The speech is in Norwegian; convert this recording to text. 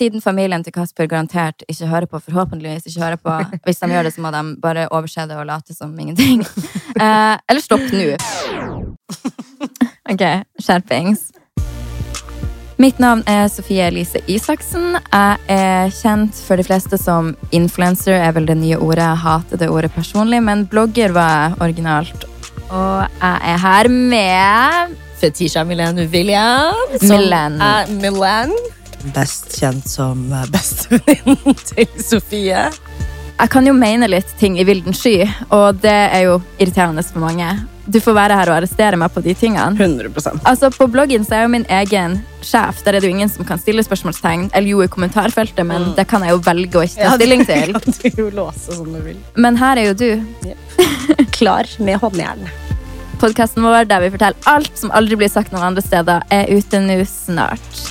siden familien til Kasper garantert ikke hører på, forhåpentligvis ikke hører på Hvis de gjør det, så må de bare overse det og late som ingenting. Eh, eller stopp nå. Ok, skjerpings. Mitt navn er Sofie Elise Isaksen. Jeg er kjent for de fleste som influencer, er vel det nye ordet. Jeg hater det ordet personlig, men blogger var originalt. Og jeg er her med Fetisha Milan William. Milan. er Milan. Best kjent som eh, bestevenninnen til Sofie. Jeg kan jo mene litt ting i vilden sky, og det er jo irriterende for mange. Du får være her og arrestere meg på de tingene. 100% Altså, På bloggen så er jeg jo min egen sjef. Der er det jo ingen som kan stille spørsmålstegn. Eller jo, i kommentarfeltet, men det kan jeg jo velge å ikke ta stilling til. Kan du jo låse som du vil. Men her er jo du. Klar med håndjern. Podkasten vår der vi forteller alt som aldri blir sagt noen andre steder, er ute nå snart.